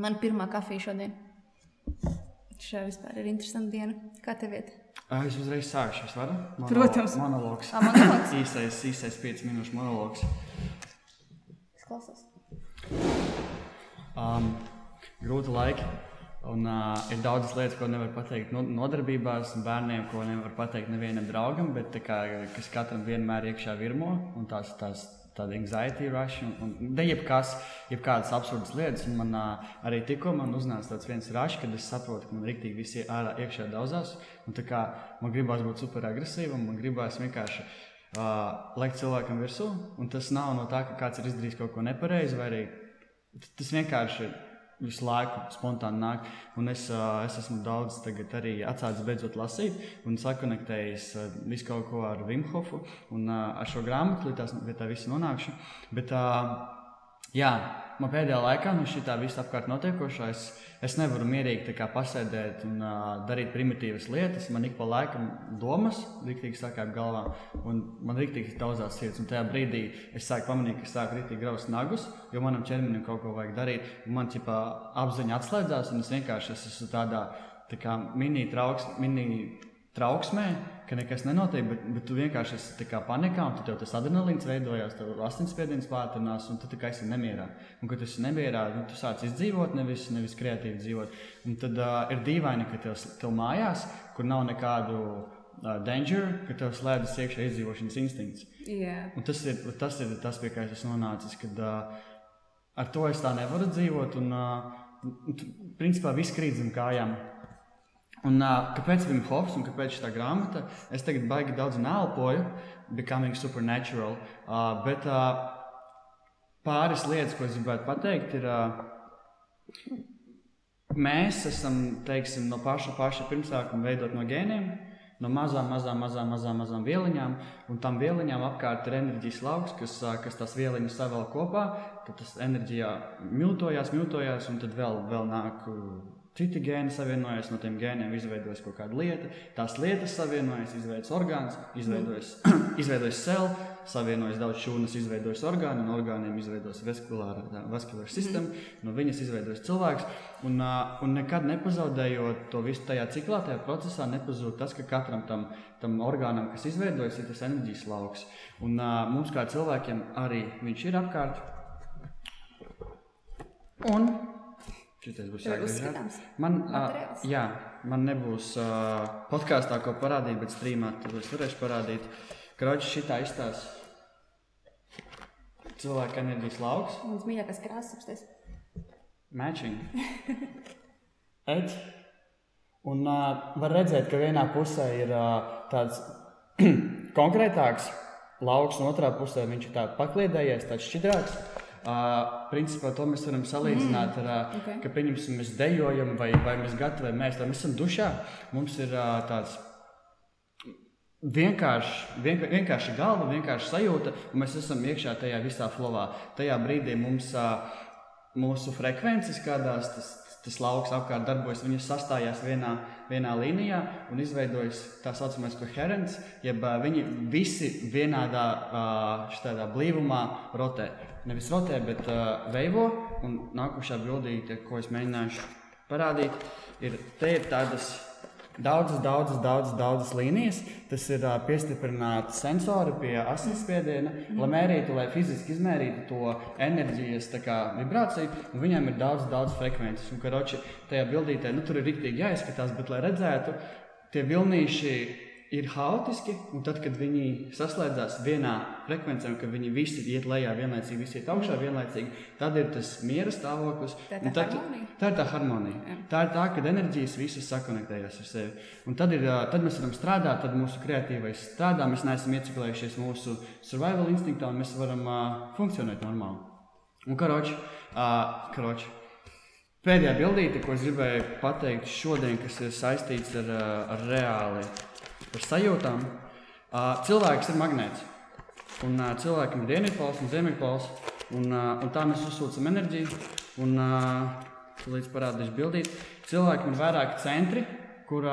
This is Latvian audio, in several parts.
Man pirmā kafija šodien. Šā vispār ir interesanta diena. Kā tev iet? Es uzreiz sākšu. Es varu? Mono- Protams. Monologs. Ā, monologs? īsais, īsais 5 minūšu monologs. Es klausos. Um, grūti laiki. Un uh, ir daudzas lietas, ko nevar pateikt no, nodarbībās, bērniem, ko nevar pateikt nevienam draugam, bet kā, kas katram vienmēr iekšā virmo. Un tās, tās tāda anxiety rush, un, un ne jebkas, jebkādas absurdas lietas. Un man arī tikko man uznāca tāds viens rush, kad es saprotu, ka man rīktīgi visi ārā iekšā daudzās. Un tā kā man gribās būt super agresīvam, man gribās vienkārši uh, likt cilvēkam virsū. Un tas nav no tā, ka kāds ir izdarījis kaut ko nepareizi, vai arī tas vienkārši visu laiku spontāni nāk. Un es, es esmu daudz arī atsācis beidzot lasīt un sakonektējis visu kaut ko ar Vimhofu un ar šo grāmatu, līdz tā visa nonākšu. Bet, jā, man pēdējā laikā no šī visa apkārt notiekošā es, nevaru mierīgi pasēdēt un uh, darīt primitīvas lietas. Man ik pa laikam domas rīktīgi sakāp galvā un man rīktīgi daudzās lietas. Un tajā brīdī es sāku pamanīt, ka sāku rīktīgi graust nagus, jo manam ķermenim kaut ko vajag darīt. Man ķipā apziņa atslēdzās un es vienkārši es esmu tādā tā kā mini trauks, mini trauksmē, ka nekas nenotiek, bet, bet tu vienkārši esi panikā, un tev tas adrenalīns veidojās, tev asinsspiediens pātrinās, un tu esi nemierā. Un, kad tu esi nemierā, nu, tu sāc izdzīvot, nevis, nevis kreatīvi dzīvot. Un tad uh, ir dīvaini, ka tev, tev mājās, kur nav nekādu uh, danger, ka tev slēdzas iekšā izdzīvošanas instinkts. Jā. Un tas ir tas, ir tas pie kā es nonācis, kad uh, ar to es tā nevaru dzīvot. Un, uh, un, principā viss krīt zem kājām. Un, uh, kāpēc Vim Hofs un kāpēc šī grāmata? Es tagad baigi daudz nelpoju, becoming supernatural. Uh, bet uh, pāris lietas, ko es gribētu pateikt, ir. Uh, mēs esam teiksim, no paša, paša pirmsākuma veidot no gēniem. No mazām, mazām, mazām, mazām, mazām vieliņām, un tam vieliņām apkārt ir enerģijas lauks, kas, ā, kas tās vieliņas savēl kopā. Tad tas enerģijā miltojās, miltojās, un tad vēl, vēl nāk uh, citi gēni savienojas, no tiem gēniem izveidojas kaut kāda lieta. Tās lietas savienojas, izveidojas orgāns, izveidojas, izveidojas cēlā, savienojas daudz šūnas, izveidojas orgāni, un orgāniem izveidojas vaskulāra sistēma, no viņas izveidojas cilvēks. Un, un nekad nepazaudējot to visu tajā ciklā, tajā procesā, nepazūd tas, ka katram tam, tam orgānam, kas izveidojas, ir tas enerģijas lauks. Un mums kā cilvēkiem arī viņš ir apkārt. Un Šitais būs Tev ir jāgriež, jā? uzskatāms Man, uh, jā, man nebūs uh, podkāstā, ko parādīt, bet strīmā to es varēšu parādīt. Kroķis šitā izstāsta cilvēka enerģijas lauks, Mans mīļākais krāsas apstāties. matching. Ed. Un uh, var redzēt, ka vienā pusē ir uh, tāds konkrētāks lauks, un otrā pusē viņš ir tāds pakliedējies, tāds šķidrāks. Uh, principā to mēs varam salīdzināt ar, uh, ok. ka, pieņemsim, mēs dejojam, vai, vai mēs gatavojamies, vai mēs esam dušā. Mums ir uh, tāds vienkārši, vien, vienkārši galva, vienkārši sajūta, un mēs esam iekšā tajā visā flowā. Tajā brīdī mums mūsu frekvences, kādās tas, tas lauks apkārt darbojas, viņas sastājās vienā, vienā līnijā un izveidojas tā saucamais koherents, jeb viņi visi vienādā ā, šitādā blīvumā rotē. Nevis rotē, bet veivo, un nākošā bildīte, ko es mēģināšu parādīt, ir te ir tādas daudzas, daudzas, daudzas, daudzas līnijas. Tas ir uh, piestiprināti sensori pie asinsspiediena, lai mērītu, lai fiziski izmērītu to enerģijas kā, vibrāciju. un Viņiem ir daudz, daudz frekvences. Un, karoči, tajā bildītē nu, tur ir rīktīgi jāizskatās, bet, lai redzētu, tie vilnīši ir haotiski. Un tad, kad viņi saslēdzās vienā frekvencē, kad viņi visi iet lejā vienlaicīgi, visi iet augšā vienlaicīgi, tad ir tas miera stāvoklis. Tā ir tā tad- harmonija? Tā ir tā harmonija. Jā. Tā ir tā, kad enerģijas visas sakonektējas ar sevi. Un tad, ir, tad mēs varam strādāt, tad mūsu kreatīvais strādā. Mēs neesam ieciklējušies mūsu survival instinktā, un mēs varam uh, funkcionēt normāli. Un karoči, uh, karoči. Pēdējā bildīte, ko es gribēju pateikt šodien, kas ir saistīts ar, ar reāli, ar sajūtām. Cilvēks ir magnēts. Un cilvēkam ir dienvidpols un ziemeļpols. Un, un tā mēs uzsūcam enerģiju. Un, līdz parādīšu bildīt. Cilvēkam ir vairāki centri, kur,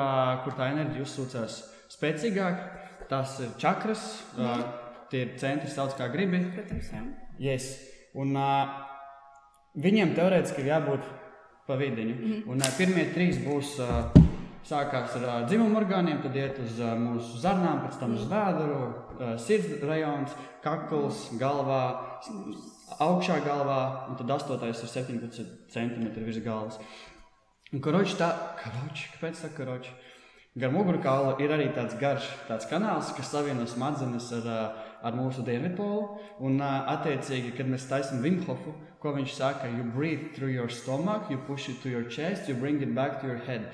kur tā enerģija uzsūcās spēcīgāk. Tas ir čakras, uh, tie ir centri, sauc kā gribi. Protams, jā. Yes. Un, viņiem teorētiski ir jābūt pa vidiņu. Mm -hmm. Un pirmie trīs būs. Sākās ar uh, dzimumu orgāniem, tad iet uz uh, mūsu zarnām, pēc tam uz vēduru, uh, sirds rajons, kakls, galvā, augšā galvā, un tad astotais ir 17 centimetri virs galvas. Un karoči tā, karoči, kāpēc tā karoči? Gar mugurkaula ir arī tāds garš tāds kanāls, kas savieno smadzenes ar, ar mūsu dienvidpolu. Un, attiecīgi, kad mēs taisām Vimhofu, ko viņš saka, you breathe through your stomach, you push it to your chest, you bring it back to your head.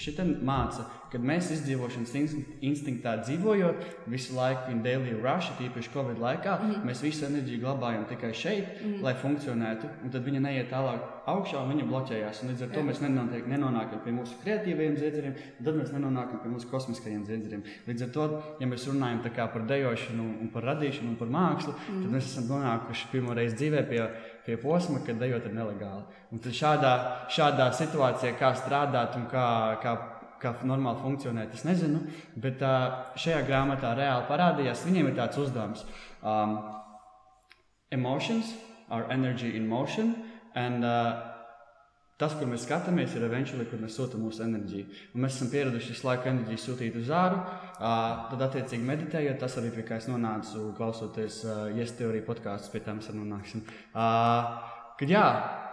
Šitā māca, kad mēs izdzīvošanas instinktā dzīvojot, visu laiku in daily rush, tīpaši Covid laikā, mm -hmm. mēs visu enerģiju glabājam tikai šeit, mm -hmm. lai funkcionētu, un tad viņa neiet tālāk augšā, un viņa bloķējās. Un līdz ar to Jā. mēs nenonāk, nenonākam pie mūsu kreatīviem dziedzeriem, tad mēs nenonākam pie mūsu kosmiskajiem dziedzeriem. Līdz ar to, ja mēs runājam par dejošanu, un par radīšanu un par mākslu, mm -hmm. tad mēs esam nonākuši pirmo reizi dzīvē pie pie posma, kad dejot ir nelegāli. Un tad šādā, šādā situācijā, kā strādāt un kā, kā, kā normāli funkcionēt, es nezinu. Bet šajā grāmatā reāli parādījās, viņiem ir tāds uzdevums. Um, emotions are energy in motion. And, uh, Tas, kur mēs skatāmies, ir eventuāli, kur mēs sūtām mūsu enerģiju. Un mēs esam pieraduši visu laiku enerģiju sūtīt uz. Uh, tad, attiecīgi, meditējot, tas arī pie kā es nonācu, klausoties Theory podkāstus, pie tā mēs arī nonāksim. Kad jā,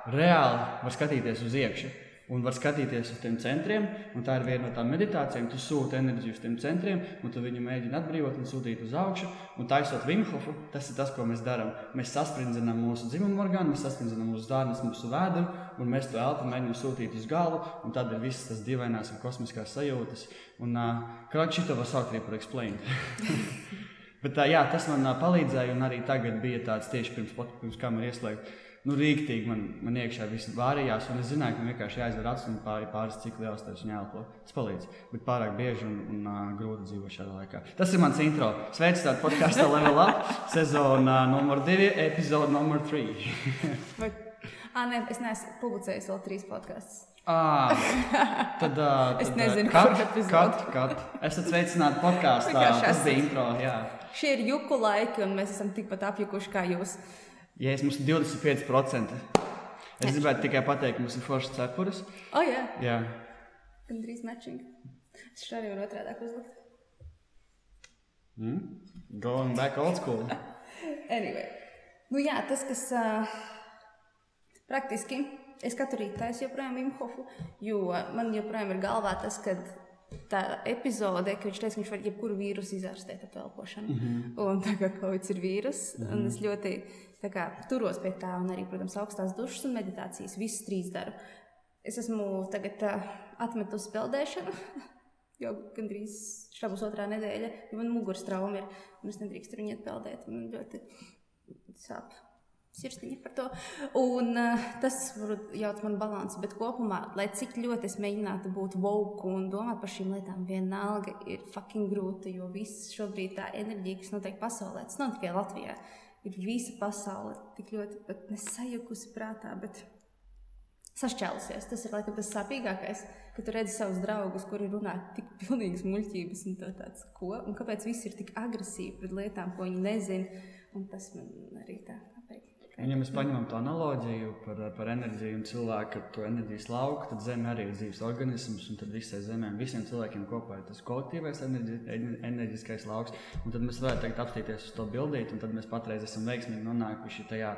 reāli var skatīties uz iekšā un var skatīties uz tiem centriem. Tā ir viena no tām meditācijām. Tu sūti enerģiju uz tiem centriem, un tu viņu mēģini atbrīvot un sūtīt uz augšu. Un taisot Vimhofu, tas ir tas, ko mēs darām. Mēs saspringzinām mūsu dzimumu orgānu, mēs saspringzinām mūsu dārnas, mūsu vēdru, un mēs to elpu mēģinām sūtīt uz galvu. Tad ir visas tas dīvainās un kosmiskās sajūtas. Un uh, krāšņi to var saukt arī par explain. Bet, uh, jā, tas man palīdzēja, un arī tagad bija tāds tieši pirms, pirms kameras ieslēgta nu, rīktīgi man, man iekšā viss vārījās. Un es zināju, ka man vienkārši jāizver acis un pāri, pāris cik liels tas ir jāelpo. Tas palīdz. Bet pārāk bieži un, un uh, grūti dzīvo šādā laikā. Tas ir mans intro. Sveiks, tādā podkāstā Level Up, sezona numur divi, epizode numur trīs. ah, nē, es neesmu publicējis vēl trīs podkāstus. Ah, tad, uh, tad, es nezinu, kāda ir tā līnija. Esat sveicināti podkāstā. Tas bija intro. Jā. Šie ir juku laiki, un mēs esam tikpat apjukuši kā jūs. Ja es mums ir 25%, es gribētu tikai pateikt, mums ir foršas cepures. Oh, jā. jā. Gan drīz matching. Es šādi varu otrādi uzlikt. Mm? Going back old school. anyway. Nu jā, tas, kas uh, praktiski, es katru rītu taisu joprojām Vimhofu, jo man joprojām ir galvā tas, ka tā epizode, ka viņš teica, ka viņš var jebkuru vīrusu izārstēt ar elpošanu. Mm -hmm. Un tā kā Covid ir vīrus, mm -hmm. un es ļoti kā, turos pie tā, un arī, protams, augstās dušas un meditācijas. Visus trīs daru. Es esmu tagad uh, atmetusi peldēšanu, jau gandrīz šā būs otrā nedēļa, jo man muguras trauma ir, es nedrīkstu viņu peldēt. Man ļoti sāp sirsniņa par to. Un, uh, tas jauc man balansu, bet kopumā, lai cik ļoti es mēģinātu būt woke un domāt par šīm lietām, vienalga ir fucking grūti, jo viss šobrīd tā enerģija, kas notiek pasaulē, tas nav tikai Latvijā ir visa pasaule tik ļoti nesajukusi prātā, bet sašķēlusies. Tas ir laikam tas sāpīgākais, ka tu redzi savus draugus, kuri runā tik pilnīgas muļķības, un tāds, ko, un kāpēc visi ir tik agresīvi pret lietām, ko viņi nezina. Un tas man arī tā ja mēs paņemam to analoģiju par, par enerģiju un cilvēku to enerģijas lauku, tad Zeme arī ir dzīves organisms. Tad visai Zemē, visiem cilvēkiem kopā ir tas kolektīvais enerģi, enerģiskais lauks. Un tad mēs varētu apstīties uz to bildīt, un tad mēs patreiz esam veiksmīgi nonākuši tajā.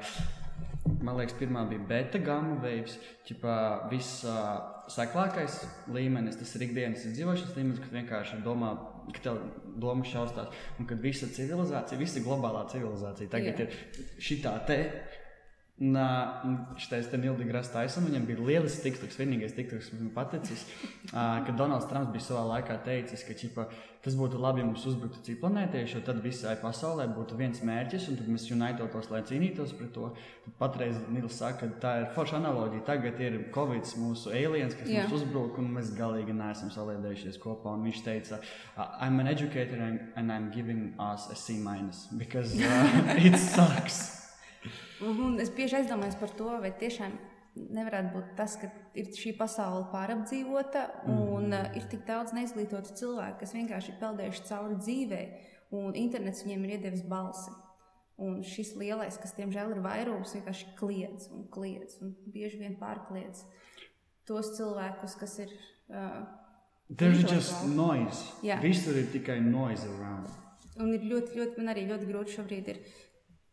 Man liekas, pirmā bija beta gama veids, ķipā viss uh, seklākais līmenis, tas ir ikdienas dzīvošanas līmenis, kad vienkārši domā, ka tev doma šaustās, un kad visa civilizācija, visa globālā civilizācija tagad Jā. ir šitā te Šitais te Nildi Grasa Taisam, viņam bija lielisks tiktoks, vienīgais tiktoks, kas man paticis, kad Donalds Trumps bija savā laikā teicis, ka čipa, tas būtu labi, ja mums uzbruktu citu planētieši, jo tad visai pasaulē būtu viens mērķis, un tad mēs unitotos, lai cīnītos pret to. Tad patreiz Nils saka, ka tā ir forša analoģija. Tagad ir Covid, mūsu aliens, kas Jā. mums uzbruk, un mēs galīgi neesam saliedējušies kopā. Un viņš teica, I'm an educator and I'm giving us a C minus because uh, it sucks. Un es bieži aizdomājos par to, vai tiešām nevarētu būt tas, ka ir šī pasaule pārapdzīvota un mm. ir tik daudz neizglītotu cilvēku, kas vienkārši ir peldējuši cauri dzīvē, un internets viņiem ir iedevis balsi. Un šis lielais, kas diemžēl ir vairums, vienkārši kliedz un kliedz un bieži vien pārkliedz. tos cilvēkus, kas ir. Uh, There's just cloud. noise. Jā. Visur ir tikai noise around. Un ir ļoti, ļoti, man arī ļoti grūti šobrīd ir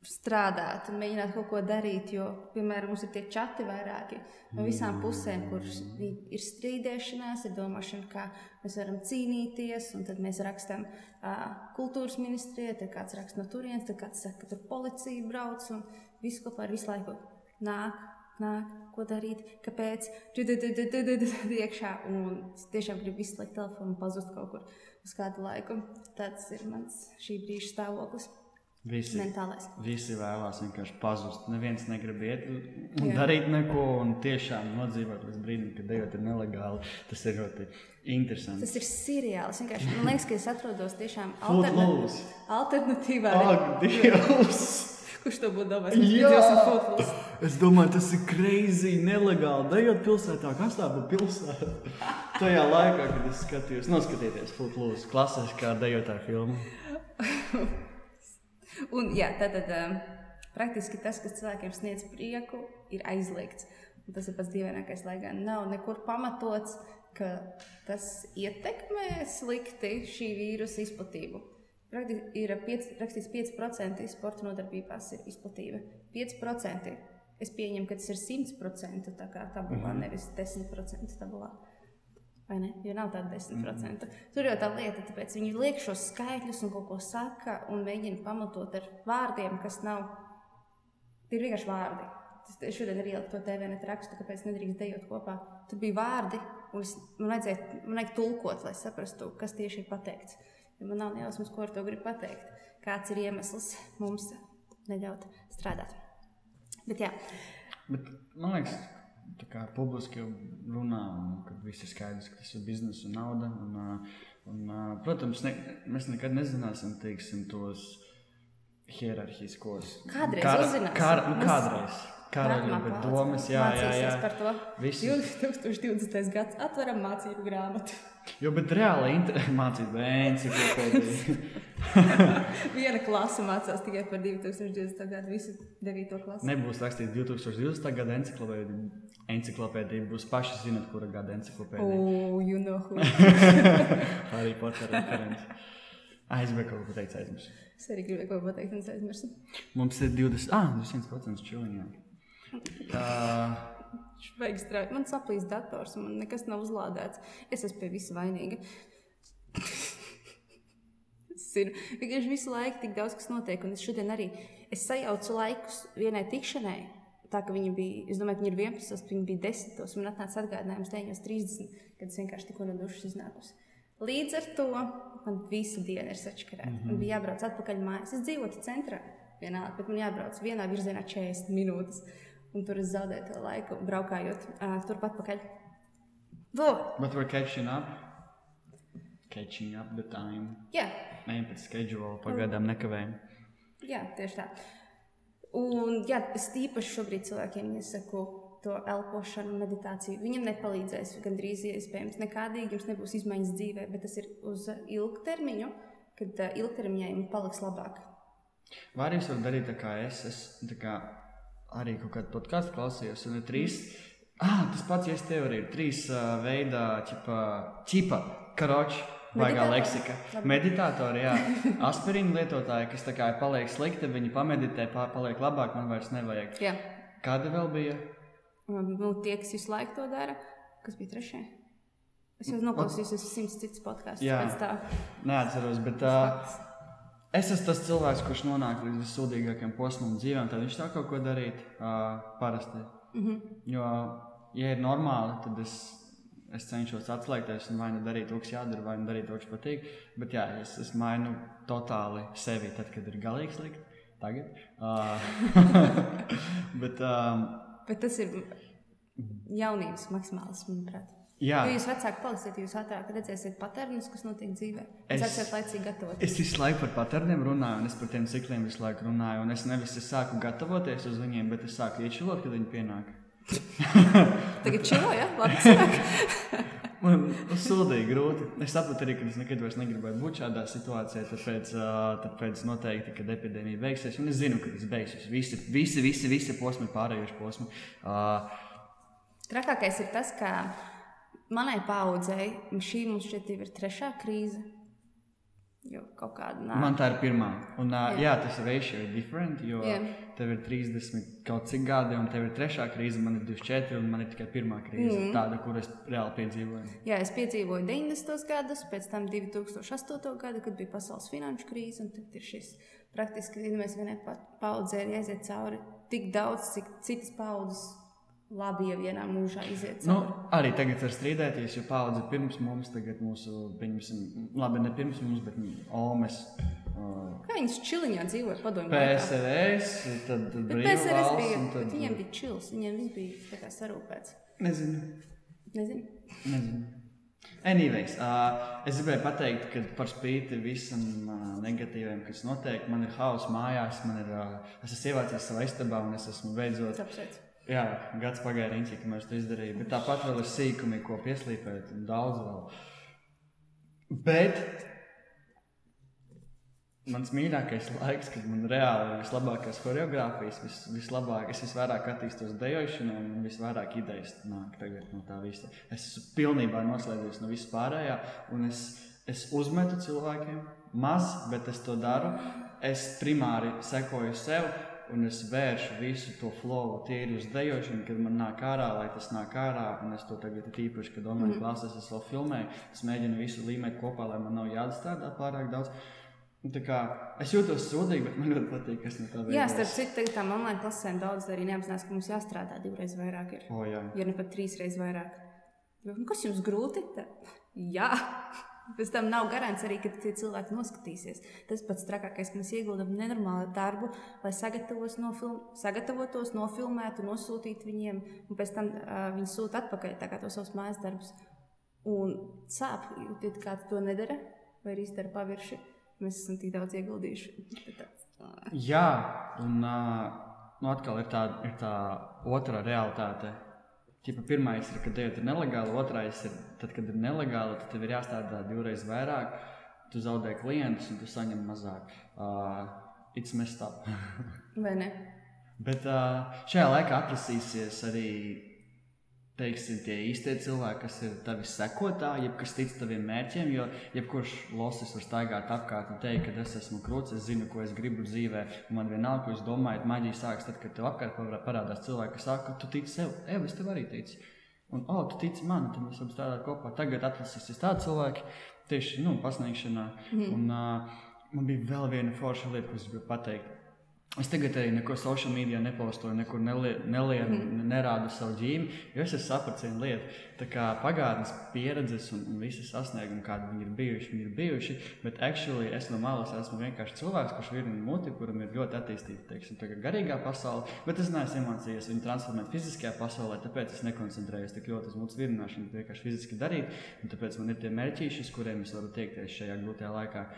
strādāt mēģināt kaut ko darīt. Jo, piemēram, mums ir tie čati vairāki no visām pusēm, kur ir strīdēšanās, ir domāšana, kā mēs varam cīnīties. Un tad mēs rakstām uh, kultūras ministrijai, tad kāds raksta no turienes, tad kāds saka, ka tur policija brauc un viss kopā ir visu laiku nāk. Nāk, ko darīt, kāpēc? Tu tu- tu- tu- tu- tu- tu- iekšā. Un es tiešām gribu izslēgt telefonu un pazust kaut kur uz kādu laiku. Tāds ir mans šī brīža stāvoklis. Visi, Mentālais. visi vēlās vienkārši pazust. Neviens negrib iet un Jā. darīt neko, un tiešām nodzīvot līdz brīdim, kad dejot ir nelegāli. Tas ir ļoti interesanti. Tas ir seriāls. Vienkārši Man liekas, ka es atrodos tiešām Footloose. alternatīvā. Ak, Dievs! Kurš to būtu domājis? Es domāju, tas ir greizi, nelegāli. Dejot pilsētā, kas tā pa pilsētu? Tajā laikā, kad es skatījos, noskatieties, Footloose, klasiskā dejotā filma. Un, jā, tad, tad um, praktiski tas, kas cilvēkiem sniedz prieku, ir aizliegts. Un tas ir pats dīvainākais, lai gan nav nekur pamatots, ka tas ietekmē slikti šī vīrusa izplatību. Praktiski ir piec, rakstīts 5% sporta nodarbībās ir izplatība. 5%. Es pieņemu, ka tas ir 100% tā kā tabulā, nevis 10% tabulā. Vai ne? Jo nav tāda 10%. Tur jau tā lieta, tāpēc viņi liek šos skaitļus un kaut ko saka un mēģina pamatot ar vārdiem, kas nav. Tie ir vienkārši vārdi. Es šodien arī ieliku to TV rakstu, kāpēc nedrīkst dejot kopā. Tur bija vārdi, un es, man vajadzēja man vajag tulkot, lai saprastu, kas tieši ir pateikts. Jo man nav nejausmas, ko ar to grib pateikt. Kāds ir iemesls mums neļaut strādāt. Bet jā, Bet, man liekas, kā publiski runā, un kad viss ir skaidrs, ka tas ir biznesa un nauda. Un, ā, un, ā, protams, ne, mēs nekad nezināsim teiksim, tos hierarhiskos. Kādreiz Kara- uzzināsim. kara- nu, Kādreiz. Bet paudze domas, jā, jā, jā. par to. Visi. 2020. gads atveram mācību grāmatu. Jo, bet reāli inter... mācība enciklopēdija. Viena klase mācās tikai par 2020. gadu, visu 9. klasi. Nebūs rakstīts 2020. gada enciklopēdija. Enciklopēdija būs paši zinat, kura gada enciklopēdija. Oh, you know who. Arī Potter referents. Aizmirsu, ko pateikt, aizmirsu. Es arī gribēju ko pateikt, un es aizmirsu. Mums ir 20, ah, 200% čiliņā. Uh, vajag strādāt. Man saplīst dators, man nekas nav uzlādēts. Es esmu pie visa vainīga. Zinu, vienkārši visu laiku tik daudz kas notiek, un es šodien arī es sajaucu laikus vienai tikšanai. Tā kā viņi bija, es domāju, ka viņi ir 11, viņi bija 10, un man atnāca atgādinājums 9.30, kad es vienkārši tikko no dušas iznākusi. Līdz ar to man visa diena ir sačakarēta. Mm -hmm. Man bija jābrauc atpakaļ mājās. Es dzīvoju centrā, vienā, bet man jābrauc vienā virzienā 40 minūtes. Un tur es zaudēju to laiku, braukājot uh, turpat pakaļ. Lūk, but we're catching up. Catching up the time. jā, Ejam pēc schedule, pagaidām nekavējam. jā, tieši tā. Un jā, es tīpaši šobrīd cilvēkiem iesaku to elpošanu, meditāciju. Viņam nepalīdzēs gandrīz iespējams nekādīgi, jums nebūs izmaiņas dzīvē, bet tas ir uz ilgtermiņu, kad ilgtermiņā jums paliks labāk. Vai arī jūs varat darīt tā kā es? Es tā kā arī kaut kādu podkāstu klausījos, un ir trīs. Ah, tas pats, ja es tev arī ir trīs uh, veidā, čipa, čipa karoči. Meditātori. leksika. Meditātori, jā. Aspirīna lietotāji, kas tā kā paliek slikti, viņi pameditē, pa- paliek labāk, man vairs nevajag. Jā, Kāda vēl bija? nu, tie, kas visu laiku to dara, kas bija trešie. Es jau noklausījos simts citus podkāstus pēc tā. Neatceros, bet uh, es esmu tas cilvēks, kurš nonāk līdz vissūdīgākajam posmam dzīvē, un tad viņš tā kaut ko darīt uh, parasti. Mm -hmm. Jo, ja ir normāli, tad es, es cenšos atslēgties un vai nu darīt to, kas jādara, vai nu darīt to, kas patīk. Bet jā, es, es mainu totāli sevi, tad, kad ir galīgi slikti. Tagad. Uh, bet, um, Bet tas ir jaunības maksimāls, manuprāt. Jā, Jo jūs vecāki paliksiet, jūs ātrāk redzēsiet patērnus, kas notiek dzīvē. Es- esat laicīgi gatavot. Es visu laiku par paterniem runāju, un es par tiem cikliem visu laiku runāju. Un es nevis es sāku gatavoties uz viņiem, bet es sāku iečilot, kad viņi pienāk. Tagad čilo, ja? Labi. Man sūdīgi grūti. Es saprotu arī, ka es nekad vairs negribētu būt šādā situācijā. Tāpēc, tāpēc noteikti, kad epidēmija beigsies, un es zinu, ka tas beigsies. Visi, visi, visi, visi posmi pārējuši posmi. Ā, Trakākais ir tas, ka manai paudzei šī mums jau ir trešā krīze. Jo kaut kāda nav. Man tā ir pirmā. Un, jā. jā, tas ratio ir different, jo jā. tev ir 30 kaut cik gadi, un tev ir trešā krīze, man ir 24, un man ir tikai pirmā krīze, mm. tāda, kur es reāli piedzīvoju. Jā, es piedzīvoju 90. gadus, pēc tam 2008. gadu, kad bija pasaules finanšu krīze, un tad ir šis praktiski, ja mēs vienai paudzē ir jāiziet cauri tik daudz, cik citas paudzes labi, ja vienā mūžā iziet. Nu, arī tagad var strīdēties, jo paudze pirms mums, tagad mūsu, pieņemsim, labi, ne pirms mums, bet Omes. Uh, Kā viņas čiliņā dzīvoja padomju? PSRS, tad PSRS bija, tad... viņiem bija čils, viņiem viss bija tā kā sarūpēts. Nezinu. Nezinu. Nezinu. Anyways, uh, es gribēju pateikt, ka par spīti visam uh, negatīviem, kas notiek, man ir hauss mājās, man ir, uh, es esmu ievācies savā istabā un es esmu beidzot. Apsveic. Jā, gads pagāja riņķī, kamēr to izdarīju. Bet tāpat vēl ir sīkumi, ko pieslīpēt, un daudz vēl. Bet mans mīļākais laiks, kad man reāli ir vislabākās choreogrāfijas, vis, vislabāk, es visvairāk attīstos dejošanā un visvairāk idejas nāk no tā visa. Es esmu pilnībā noslēdzies no viss pārējā, un es, es uzmetu cilvēkiem maz, bet es to daru. Es primāri sekoju sev un es vēršu visu to flow tīri uz dejošanu, kad man nāk ārā, lai tas nāk ārā. Un es to tagad īpaši, kad online mm. klasēs es vēl filmēju, es mēģinu visu līmēt kopā, lai man nav jāatstrādā pārāk daudz. Kā, es jūtos sūdīgi, bet man ļoti patīk, kas no tā veids. Jā, starp citu, tagad tam online klasēm daudz arī neapzinās, ka mums jāstrādā divreiz vairāk. Ir. O, jā. ja ne pat trīsreiz vairāk. Nu, kas jums grūti? Tā? Jā. Pēc tam nav garants arī, ka tie cilvēki noskatīsies. Tas pats trakākais, ka mēs ieguldām nenormālu darbu, lai nofilm, sagatavotos, nofilmētu, nosūtītu viņiem, un pēc tam uh, viņi sūta atpakaļ tos savus mājas darbus. Un sāp, kā tu to nedara, vai arī izdara pavirši. Mēs esam tik daudz ieguldījuši. Jā, un uh, nu atkal ir tā, ir tā otra realitāte Ķipa, pirmais ir, kad dejot ir nelegāli, otrais ir, tad, kad ir nelegāli, tad tev ir jāstrādā divreiz vairāk, tu zaudē klientus un tu saņem mazāk. Uh, it's messed up. Vai ne? Bet uh, šajā laikā atrasīsies arī teiksim, tie īstie cilvēki, kas ir tavi sekotāji, kas tic taviem mērķiem. Jo jebkurš losis var staigāt apkārt un teikt, ka es esmu krūts, es zinu, ko es gribu dzīvē. Man vienalga, ko es domāju, maģija sākas tad, kad tev apkārt parādās cilvēki, kas saka, ka tu tici sev, Ev, es tev arī ticu. Un, oh, tu tici man, tad mēs varam strādāt kopā. Tagad atlasīsies tādi cilvēki, tieši nu, pasniegšanā. Mm. Un, uh, man bija vēl viena forša lieta, ko es gribēju pateikt. Es tagad arī neko social media nepostoju, nekur nelienu, mm. nerādu savu dzīvi, jo es sapratu vienu lietu. Tā kā pagātnes pieredzes un, un visas sasniegumi, kādi viņi ir bijuši, viņi ir bijuši. Bet actually es no malas esmu vienkārši cilvēks, kurš ir muti, kuram ir ļoti attīstīta teiksim, garīgā pasaule. Bet es neesmu iemācījies viņu transformēt fiziskajā pasaulē, tāpēc es nekoncentrējos tik ļoti uz mūsu virināšanu, bet vienkārši fiziski darīt. Tāpēc man ir tie mērķīši, uz kuriem es varu tiekties šajā grūtajā laikā.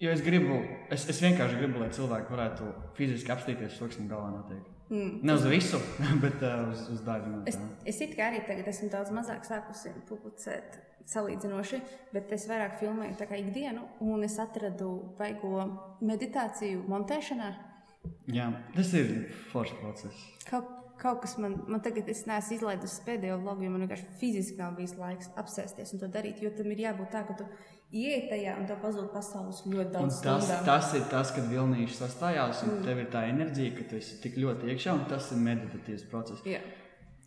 Jo es gribu, es, es vienkārši gribu, lai cilvēki varētu fiziski apstīties man galvā notiek. Mm. Ne uz visu, bet uh, uz, uz daļu. Es, es it kā arī tagad esmu daudz mazāk sākusi publicēt salīdzinoši, bet es vairāk filmēju ikdienu, un es atradu vaigo meditāciju montēšanā. Jā, tas ir foršs process. Kaut, kaut kas man, man tagad, es neesmu izlaidusi pēdējo vlogu, jo man vienkārši fiziski nav bijis laiks apsēsties un to darīt, jo tam ir jābūt tā, ka tu ienāc tajā un tev pazūd pasaules ļoti daudz. Un tas, stundām. tas ir tas, kad vilnīši sastājās, un mm. tev ir tā enerģija, ka tu esi tik ļoti iekšā, un tas ir meditatīvs process. Jā.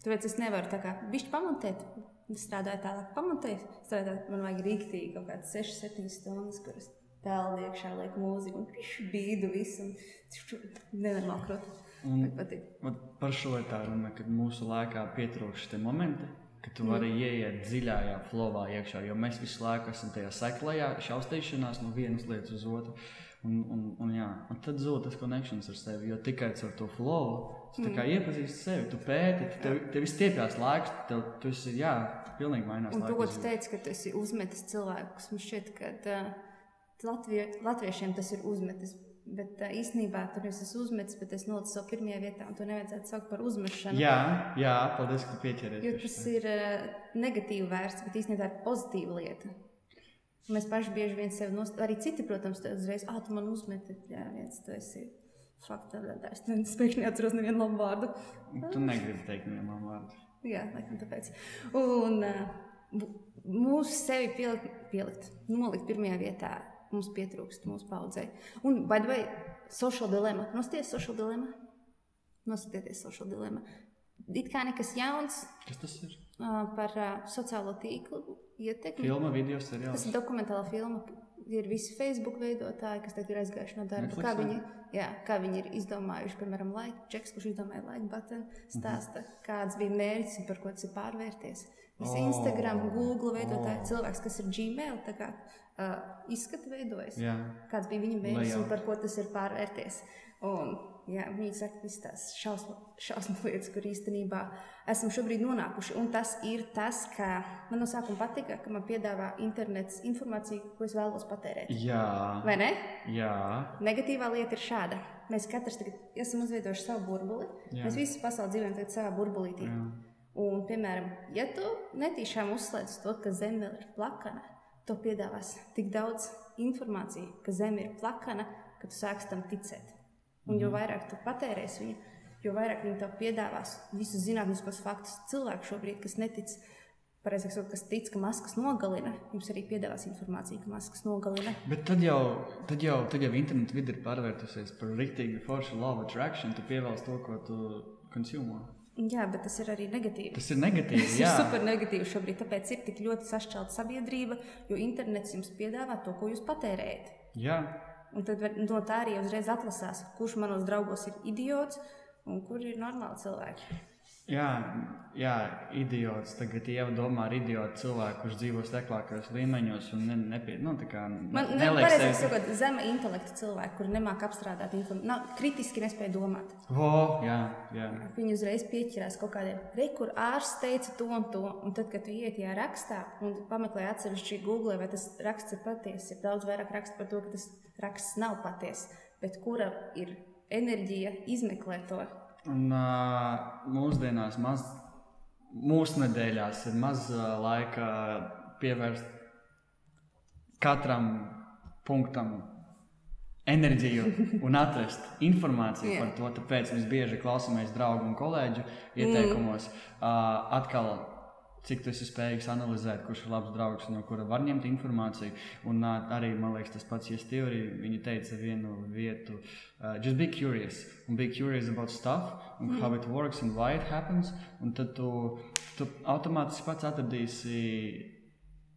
Tāpēc es nevaru tā kā bišķi pamontēt. Es strādāju tālāk, pamontēju. Strādāju, man vajag rīktīgi kaut kādas 6, 7 stundas, kuras pelnu iekšā, liek mūziku un bīdu visu. Nenormāli krūti. Un, par šo ir tā runa, ka mūsu laikā pietrūkst šie momenti, ka tu vari mm. ieiet dziļākajā flowā iekšā, jo mēs visu laiku esam tajā seklajā, šaustīšanās no vienas lietas uz otru. Un, un, un, jā, un tad zūd tas konekšņs ar sevi, jo tikai ar to flow tu mm. iepazīsti sevi, tu pēti, tu, tev, tev viss stiepjas laiks, tev, tu esi, jā, pilnīgi mainās. Un tu, ko tu teici, ka tu esi uzmetis cilvēkus, man šķiet, ka uh, Latvie, latviešiem tas ir uzmetis Bet uh, īstenībā tur es esmu uzmetis, bet es nolicu savu pirmajā vietā, un to nevajadzētu saukt par uzmešanu. Jā, jā paldies, ka pieķeries. Jo tas ir uh, negatīvi vērsts, bet īstenībā tā ir pozitīva lieta. Mēs paši bieži vien sevi nostājam, arī citi, protams, uzreiz, ah, tu man uzmeti, jā, viens tu esi Fakta, es pēkšņi atceros nevienu labu vārdu. Tu negribi teikt nevienu labu vārdu. Jā, laikam tāpēc. Un uh, mūsu sevi pielikt, pielikt, nolikt pirmajā vietā mums pietrūkst mūsu paudzei. Un, by the way, social dilemma. Nosties social dilemma? Nosatieties social dilemma. It kā nekas jauns. Kas tas ir? Uh, par uh, sociālo tīklu ietekmi. Filma, video seriāls. Tas ir dokumentāla filma. Ir visi Facebook veidotāji, kas tagad ir aizgājuši no darba. Netflix, kā viņi, jā, kā viņi ir izdomājuši, piemēram, laika čeks, kurš izdomāja laika button, stāsta, mm -hmm. kāds bija mērķis un par ko tas ir pārvērties. Visi oh. Instagram, Google veidotāji, oh. cilvēks, kas ir Gmail, tā kā uh, izskata veidojas. Jā. Kāds bija viņa mērķis un par ko tas ir pārvērties. Un, jā, viņi saka, ka tās šausmu, šausmu lietas, kur īstenībā esam šobrīd nonākuši. Un tas ir tas, ka man no sākuma patika, ka man piedāvā internets informāciju, ko es vēlos patērēt. Jā. Vai ne? Jā. Negatīvā lieta ir šāda. Mēs katrs tagad esam izveidojuši savu burbuli. Jā. Mēs visi pasaulē dzīvojam tagad savā burbulītī. Jā. Un, piemēram, ja tu netīšām uzslēdz to, ka Zeme ir plakana, to piedāvās tik daudz informācijas, ka Zeme ir plakana, ka tu sāksi tam ticēt. Un jo mhm. vairāk tu patērēsi viņu, jo vairāk viņi tev piedāvās visus zinātniskos faktus. Cilvēki šobrīd, kas netic, pareizāk sakot, kas tic, ka maskas nogalina, jums arī piedāvās informāciju, ka maskas nogalina. Bet tad jau, tad jau, tad jau interneta vide ir pārvērtusies par rīktīgi foršu of attraction. Tu pievēlsi to, ko tu konsumē. Jā, bet tas ir arī negatīvi. Tas ir negatīvi. tas ir super negatīvi šobrīd. Tāpēc ir tik ļoti sašķelta sabiedrība, jo internets jums piedāvā to, ko jūs patērējat. Jā. Un tad no tā arī uzreiz atlasās, kurš manos draugos ir idiots un kur ir normāli cilvēki. Jā, jā, idiots. Tagad jau domā ar idiotu cilvēku, kurš dzīvo steklākajos līmeņos un ne, nepie, nu, kā, Man ne, neliekas, sevi... sakot, zema intelekta cilvēki, kuri nemāk apstrādāt informāciju, kritiski nespēja domāt. Vo, jā, jā. Viņi uzreiz pieķerās kaut kādiem, re, kur ārsts teica to un to, un tad, kad tu iet tajā rakstā un pameklē atsevišķi Google, vai tas raksts ir patiesa, ir daudz vairāk rakstu par to, ka tas raksts nav patiesa, bet kura ir enerģija izmeklēt to Un uh, mūsdienās, maz, mūsu nedēļās, ir maz uh, laika pievērst katram punktam enerģiju un atrast informāciju yeah. par to. Tāpēc mēs bieži klausāmies draugu un kolēģu ieteikumos. Mm. Uh, atkal cik tu esi spējīgs analizēt, kurš ir labs draugs, no kura var ņemt informāciju. Un arī man liekas, tas pats Yes Theory, viņi teica vienu vietu, uh, just be curious, and be curious about stuff, and mm. how it works and why it happens, un tad tu, tu automātiski pats atradīsi.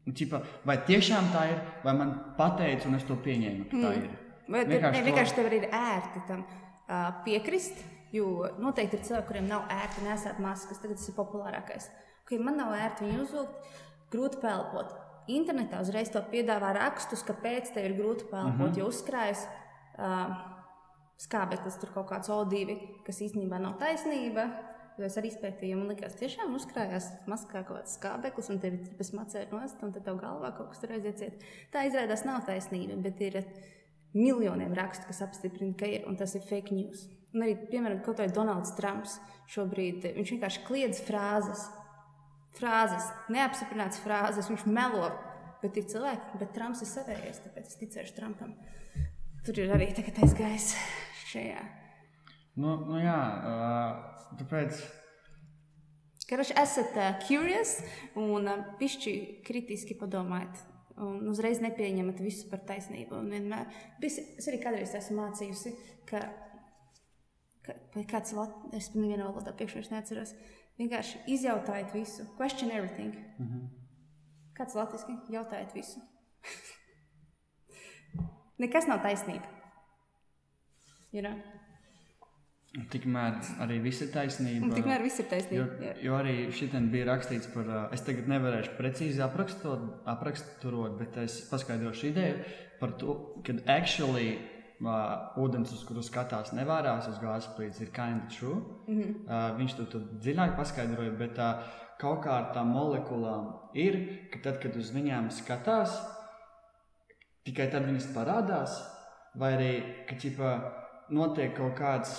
Čipa, vai tiešām tā ir, vai man pateica, un es to pieņēmu, ka tā mm. ir. Vai vienkārši, ne, vienkārši tev ir ērti tam uh, piekrist, jo noteikti ir cilvēki, kuriem nav ērti nesēt maskas, tagad tas ir populārākais. Uh, ka man nav ērti viņu uzvilkt, grūti pelpot. Internetā uzreiz to piedāvā rakstus, kāpēc tev ir grūti pelpot, mm -hmm. jo uzkrājas uh, skābeklis, tur kaut kāds O2, kas īstenībā nav taisnība. Jo es arī izpētīju, man liekas, tiešām uzkrājās maskā kaut kāds skābeklis, un tev ir pēc macēra nost, un tad tev galvā kaut kas tur aiziet. Tā izrādās nav taisnība, bet ir miljoniem rakstu, kas apstiprina, ka ir, un tas ir fake news. Un arī, piemēram, kaut vai Donalds Trumps šobrīd, viņš vienkārši kliedz frāzes frāzes, neapstiprināts frāzes, viņš melo. Bet ir cilvēki, bet Trumps ir savējais, tāpēc es ticēšu Trumpam. Tur ir arī tagad aizgājis šajā. Nu, nu jā, uh, tāpēc. Karoši esat uh, curious un uh, pišķi kritiski padomājat. Un uzreiz nepieņemat visu par taisnību. Un vienmēr, es, es arī kādreiz esmu mācījusi, ka, ka kāds Latvijas, es nevienu valodā priekšā neatceros, uh, Vienkārši izjautājiet visu. Question everything. Mm -hmm. Kāds latviešu jautājiet visu? Nekas nav taisnība. You know? Tikmēr arī viss ir taisnība. Un tikmēr viss ir taisnība. Jo, jo arī šitien bija rakstīts par, es tagad nevarēšu precīzi aprakstot, apraksturot, bet es paskaidrošu ideju par to, ka actually uh, ūdens, uz kuru skatās, nevārās uz gāzes plīts, ir kind of true. Mm -hmm. uh, viņš to dziļāk paskaidroja, bet uh, kaut kā ar tām molekulām ir, ka tad, kad uz viņām skatās, tikai tad viņas parādās, vai arī, ka ķipa, notiek kaut kāds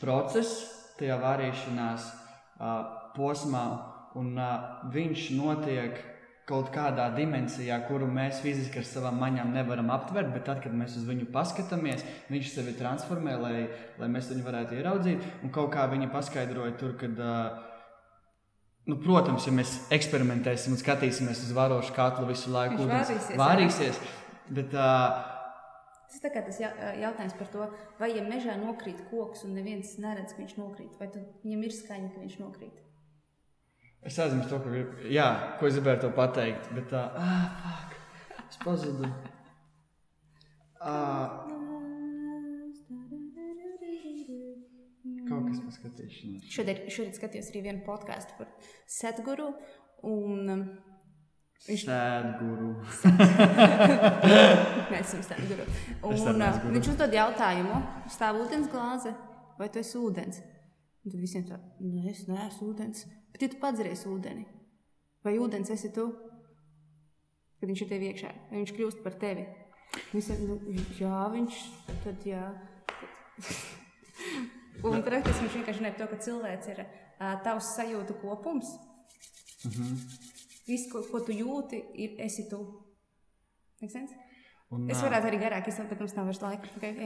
process tajā vārīšanās uh, posmā, un uh, viņš notiek kaut kādā dimensijā, kuru mēs fiziski ar savām maņām nevaram aptvert, bet tad, kad mēs uz viņu paskatāmies, viņš sevi transformē, lai, lai mēs viņu varētu ieraudzīt. Un kaut kā viņi paskaidroja tur, kad. Nu, protams, ja mēs eksperimentēsim un skatīsimies uz varošu katlu visu laiku, ūdens vārīsies. Bet, uh, Tas kā tas ja- jautājums par to, vai ja mežā nokrīt koks un neviens neredz, ka viņš nokrīt, vai tad viņam ir skaņa, ka viņš nokrīt. Es aizmirsu to, ko, grib, jā, ko es gribēju to pateikt. Bet tā, ah, fuck, es pazudu. Ah, kaut kas paskatīšanās. Šodien, šodien skatījos arī vienu podkāstu par Setguru. Un, um, Viņš sēdguru. mēs esam. Es Un, uh, guru. viņš uzdod jautājumu, stāv ūdens glāze vai tu esi ūdens? Un tad visiem tā, nē, es neesmu ūdens. Bet ja tu padzries ūdeni, vai ūdens esi tu? Kad viņš ir tev iekšā, vai viņš kļūst par tevi? Visiem, nu, jā, viņš tad jā. Un praktiski viņš vienkārši par to, ka cilvēks ir uh, tavs sajūtu kopums. Uh -huh. Viss, ko, ko tu jūti, ir esi tu. Un, Es varētu arī garāk izsākt, bet mums nav vairs laika. Okay.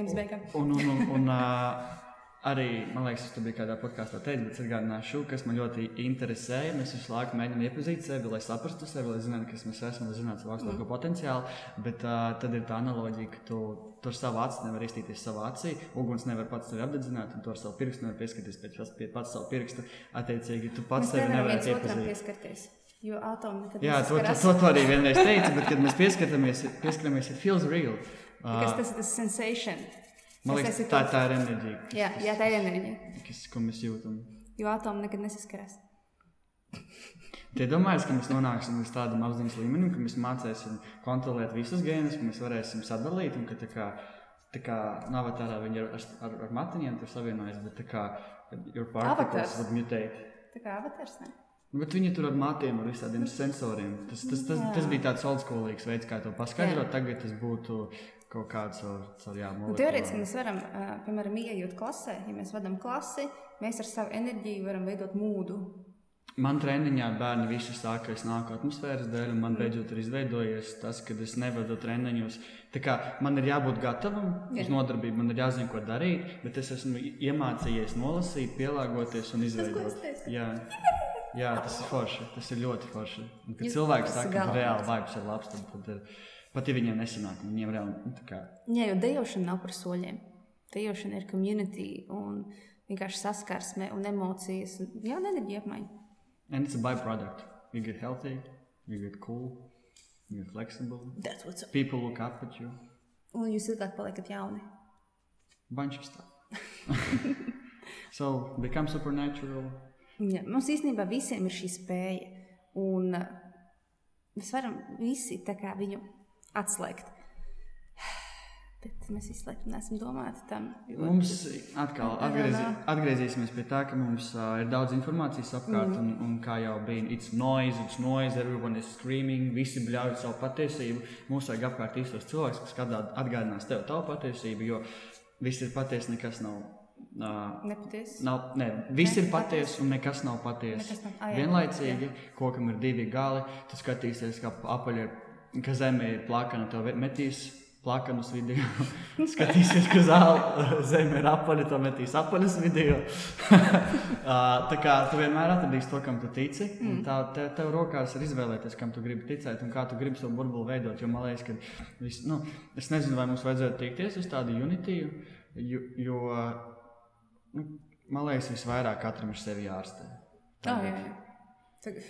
Un, un, un, un ā, arī, man liekas, tas bija kādā podkāstā teicis, bet atgādināšu, kas man ļoti interesēja. Mēs visu laiku mēģinām iepazīt sevi, lai saprastu sevi, lai zinātu, kas mēs esam, lai zinātu savu augstāko mm. potenciālu. Bet uh, tad ir tā analoģija, ka tu, tu ar savu aci nevari iztīties savā acī, uguns nevar pats sevi apdedzināt, un tu ar savu pirkstu nevari pieskatīties pēc pie pats savu pirkstu. Attiecīgi, tu pats sevi iepazīt. pieskarties. Jo atomi nekad Jā, to, to, to, to arī vienreiz teicu, bet, kad mēs pieskatāmies, pieskatāmies it feels real. Uh, tas ir tas sensation? Man liekas, esi tā, tā ir enerģija, Jā, jā, tā ir enerģija. kas, ko mēs jūtam. Jo atomi nekad nesaskarās. Tie domājas, ka mēs nonāksim līdz tādam apziņas līmenim, ka mēs mācīsim kontrolēt visus gēnus, ka mēs varēsim sadalīt, un ka tā kā, tā kā nav tā, viņi ar, ar, ar matiņiem tur savienojas, bet tā kā your particles would mutate. Tā kā avatars. Ne? Nu, bet viņi tur ar matiem, ar visādiem sensoriem. Tas, tas, tas, tas bija tāds oldschoolīgs veids, kā to paskaidrot. Jā. Tagad tas būtu kaut kāds ar, ar jā, Un molekulām. Teorētiski mēs varam, piemēram, ienākt klasē, ja mēs vadām klasi, mēs ar savu enerģiju varam veidot mūdu. Man treniņā bērni visi saka, ka es nāku atmosfēras dēļ, un man beidzot ir izveidojies tas, ka es nevadu treniņus. Tā kā man ir jābūt gatavam Jā. uz nodarbību, man ir jāzina, ko darīt, bet es esmu iemācījies nolasīt, pielāgoties un izveidot. teicu. Jā. Tas ir forši. Tas ir ļoti forši. Un, kad Jā, cilvēks saka, ka reāli vibes ir labs, tad, tad pat ja viņiem nesanāk, viņiem reāli nu, tā kā. Jā, jo dejošana nav par soļiem. Dejošana ir community un vienkārši saskarsme un emocijas. Un, jā, enerģija apmaiņa. And it's a byproduct. You get healthy, you get cool, you get flexible. That's what's up. People look up at you. Un jūs ilgāk paliekat jauni. bunch of stuff. so become supernatural. Jā, mums īstenībā visiem ir šī spēja. Un uh, mēs varam visi viņu atslēgt. Bet mēs visu laiku neesam domāti tam. Mums atkal know. atgriezīsimies pie tā, ka mums uh, ir daudz informācijas apkārt, mm. un, un kā jau bija, it's noise, it's noise, everyone is screaming, visi bļauj savu patiesību. Mums vajag apkārt īstos cilvēkus, kas kādā atgādinās tev tavu patiesību, jo viss ir patiesi, nekas nav. Nepatiesi. Nav, ne, viss Ne, ir patiesa un nekas nav patiesa. Ah, jā, Vienlaicīgi, kokam ir divi gali, tu skatīsies, kā apaļ ir, ka zeme ir plakana, tev metīs plakanus video. skatīsies, ka zāle, zeme ir apaļa, to metīs apaļas video. Tā kā tu vienmēr atradīsi to, kam tu tici, mm. tā te, tev rokās ir izvēlēties, kam tu gribi ticēt un kā tu gribi savu burbuli veidot. Jo man liekas, ka vis, nu, es nezinu, vai mums vajadzētu tiekties uz tādu unitiju, jo, jo man liekas, visvairāk katram ir sevi jārastē. Tā, jā, jā. Tagad.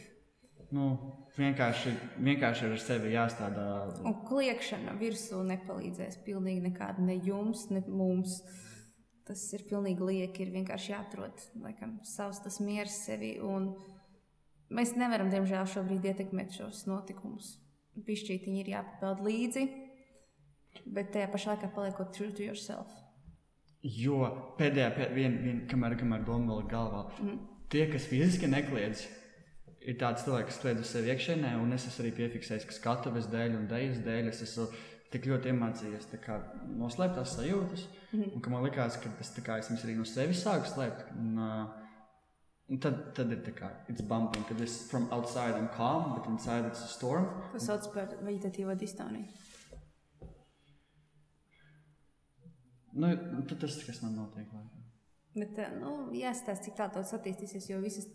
Nu, vienkārši, vienkārši ir ar sevi jāstrādā. Un kliēkšana virsū nepalīdzēs pilnīgi nekādu, ne jums, ne mums. Tas ir pilnīgi lieki. Ir vienkārši jāatrod laikam, savs tas miers sevi. Un mēs nevaram, diemžēl, šobrīd ietekmēt šos notikumus. Pišķītiņi ir jāpapeld līdzi, bet tajā pašā laikā paliekot true to yourself. Jo pēdējā, pēd, vien, vien, kamēr, kamēr doma vēl ir galvā, mm. tie, kas fiziski nekliedz, ir tāds cilvēks, kas kliedz uz sevi iekšēnē, un es esmu arī piefiksējis, ka skatuves dēļ un dēļas dēļ es esmu tik ļoti iemācījies kā, noslēpt tās sajūtas, mm. un man likās, ka es, kā, es viņas arī no sevis sāku slēpt. Un, uh, Un tad, tad ir tā kā it's bumping, kad es from outside I'm calm, but inside it's a storm. Tas sauc par vegetatīvo distoniju. Nu, tas, kas man notiek. laikam. Bet, eh, nu, jāstāsta, cik tā tas attīstīsies, jo visas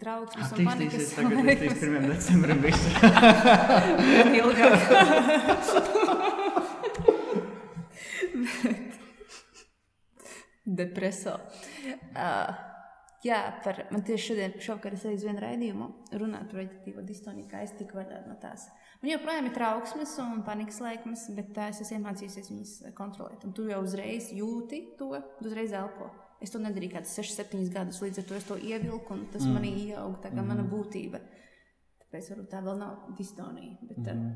trauksmes un panikas tagad līdz 1. decembrim ilgāk. Depreso. Uh, jā, par, man tieši šodien, šovakar es reiz vienu raidījumu runāju par vegetatīvo distoniju, kā es tiku vaļā no tās. Man joprojām ir trauksmes un panikas laikmes, bet es esmu iemācījusies viņas kontrolēt. Un tu jau uzreiz jūti to, uzreiz elpo. Es to nedarīju kādus 6, 7 gadus, līdz ar to es to ievilku, un tas mm. manī ieauga tā kā mm. mana būtība. Tāpēc varbūt tā vēl nav distonija. Bet, mm.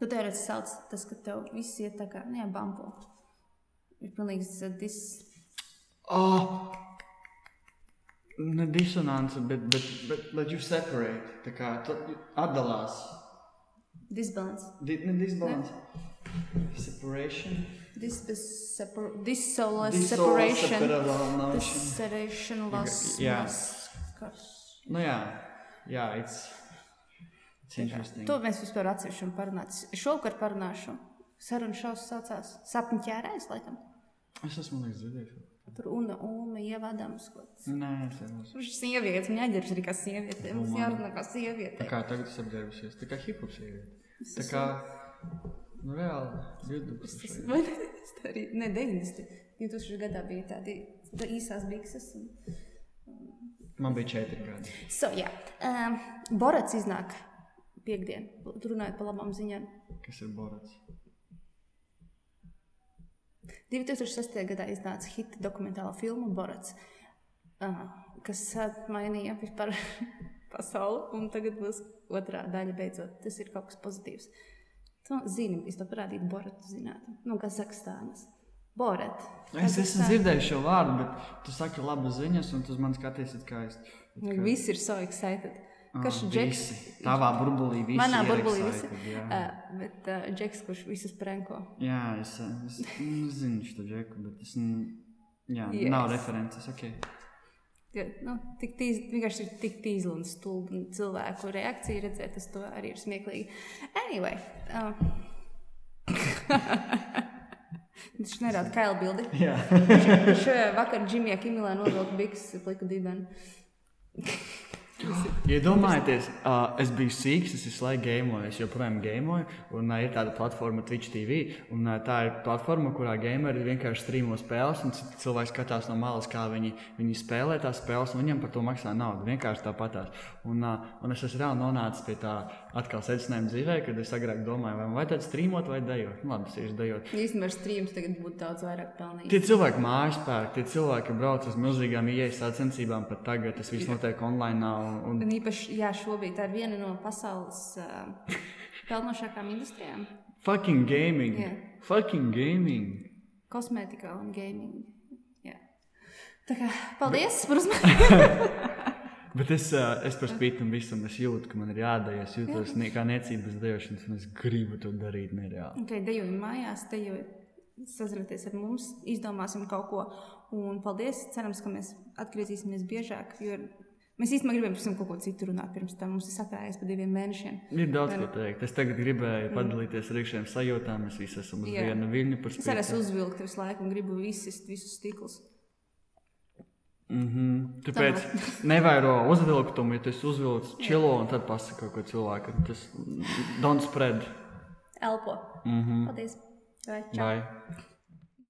tu teorētiski sauc tas, ka tev viss iet tā kā, nu jā, bambo. Ir pilnīgs dis... Oh! Ne disonance, bet, bet, bet let you separate. Tā kā atdalās. Disbalance. Di, ne disbalance. Separation. Dis, dis, separ, dissola, Dissolve, separation. separation. Loss. Jā. loss, kas. Nu jā, jā, it's, it's interesting. To mēs vispār atsevišķi. Es Šovakar parunāšu. Saruna šausmas saucās Sapņu ķērājs, laikam. Es esmu liekas dzirdējis. Tur una, una, ievadams. kaut kas. Nē, es neesmu. Viņš ir sievietes, viņa ģērbs arī kā sieviete. Mums jārunā kā sieviete. Tā kā tagad es apģērbusies, tā kā hip-hop sieviete. Tā kā, nu reāli, 20. Vai ne? Es tā arī, ne, 90. 2000 gadā bija tādi tā īsās bikses. Un... Man bija 4 gadi. So, jā. Um, Borats iznāk piekdien, runājot par labām ziņām. Kas ir Borats? 2006. gadā iznāca hita dokumentāla filma Borats, uh, kas mainīja vispār pasauli, un tagad būs otrā daļa beidzot. Tas ir kaut kas pozitīvs. Tu zini, es to parādīju Boratu zinātnē, no Kazahstānas. Borat. Es esmu dzirdējis šo vārdu, bet tu saki labas ziņas, un tu uz mani skaties, kā es. it kā- Visi ir so excited. Kas Ah, ir Džeks? Tavā burbulī visi Manā burbulī jā. Uh, bet uh, Džeks, kurš visus prenko. Jā, es, es nu, zinu šo džeku, bet es. Jā, yes. nav references. Okay. Nu, tik tīz, vienkārši ir tik tīzli un stulbi. un Cilvēku reakcija redzēt, tas arī ir smieklīgi. Anyway. Uh, Viņš nerāda kailu bildi. Jā, Viņš uh, vakar Džimijā Kimilā novilka biks pliku dibenu. Iedomājieties, uh, es biju sīgs, es visu laiku gameoju, es joprojām gameoju, un uh, ir tāda platforma Twitch TV. Un, uh, tā ir platforma, kurā gameri vienkārši streamo spēles, un citi cilvēki skatās no malas, kā viņi, viņi spēlē tās spēles, un viņiem par to maksā naudu. Vienkārši tāpatās. Un, uh, un es esmu reāli nonācis pie tā atkal secinājuma dzīvē, kad es agrāk domāju, vai man vajadzētu streamot vai dejot. Nu, labi, es dejot. Īstenībā ar streams tagad būtu daudz vairāk pelnījis. Tie cilvēki mājas pērk, tie cilvēki brauc uz milzīgām ieejas sacensībām, pat tagad tas viss notiek online. Un, un Un īpaši, jā, šobrīd tā ir viena no pasaules uh, pelnošākajām industrijām. fucking gaming! Jā. Fucking gaming! Kosmētikā un gaming. Jā. Tā kā paldies par uzmanību. Bet es, uh, es par spīti tam visam es jūtu, ka man ir jādara. Es jūtos ne, kā niecības dejošanas, un es gribu to darīt nereāli. Okay, dejojam mājās, dejojam, sazināties ar mums, izdomāsim kaut ko. Un paldies! Cerams, ka mēs atgriezīsimies biežāk. Jo ir- mēs īstenībā gribam par kaut ko citu runāt. Pirms tam mums ir sakrājies pa diviem mēnešiem. Ir daudz ko teikt. Es tagad gribēju padalīties ar iekšējām sajūtām. Mēs visi esam uz Jā. viena viļņa par Es arī esmu spīti. uzvilkta visu laiku un gribu visus, visus stiklus. Mm -hmm. Tāpēc nevairo uzvilktumu, ja tu esi uzvilcis čilo un tad pasaki kaut ko cilvēkam. Tas don't spread. Elpo. Mm -hmm. Paldies! Vai, čau! Bye.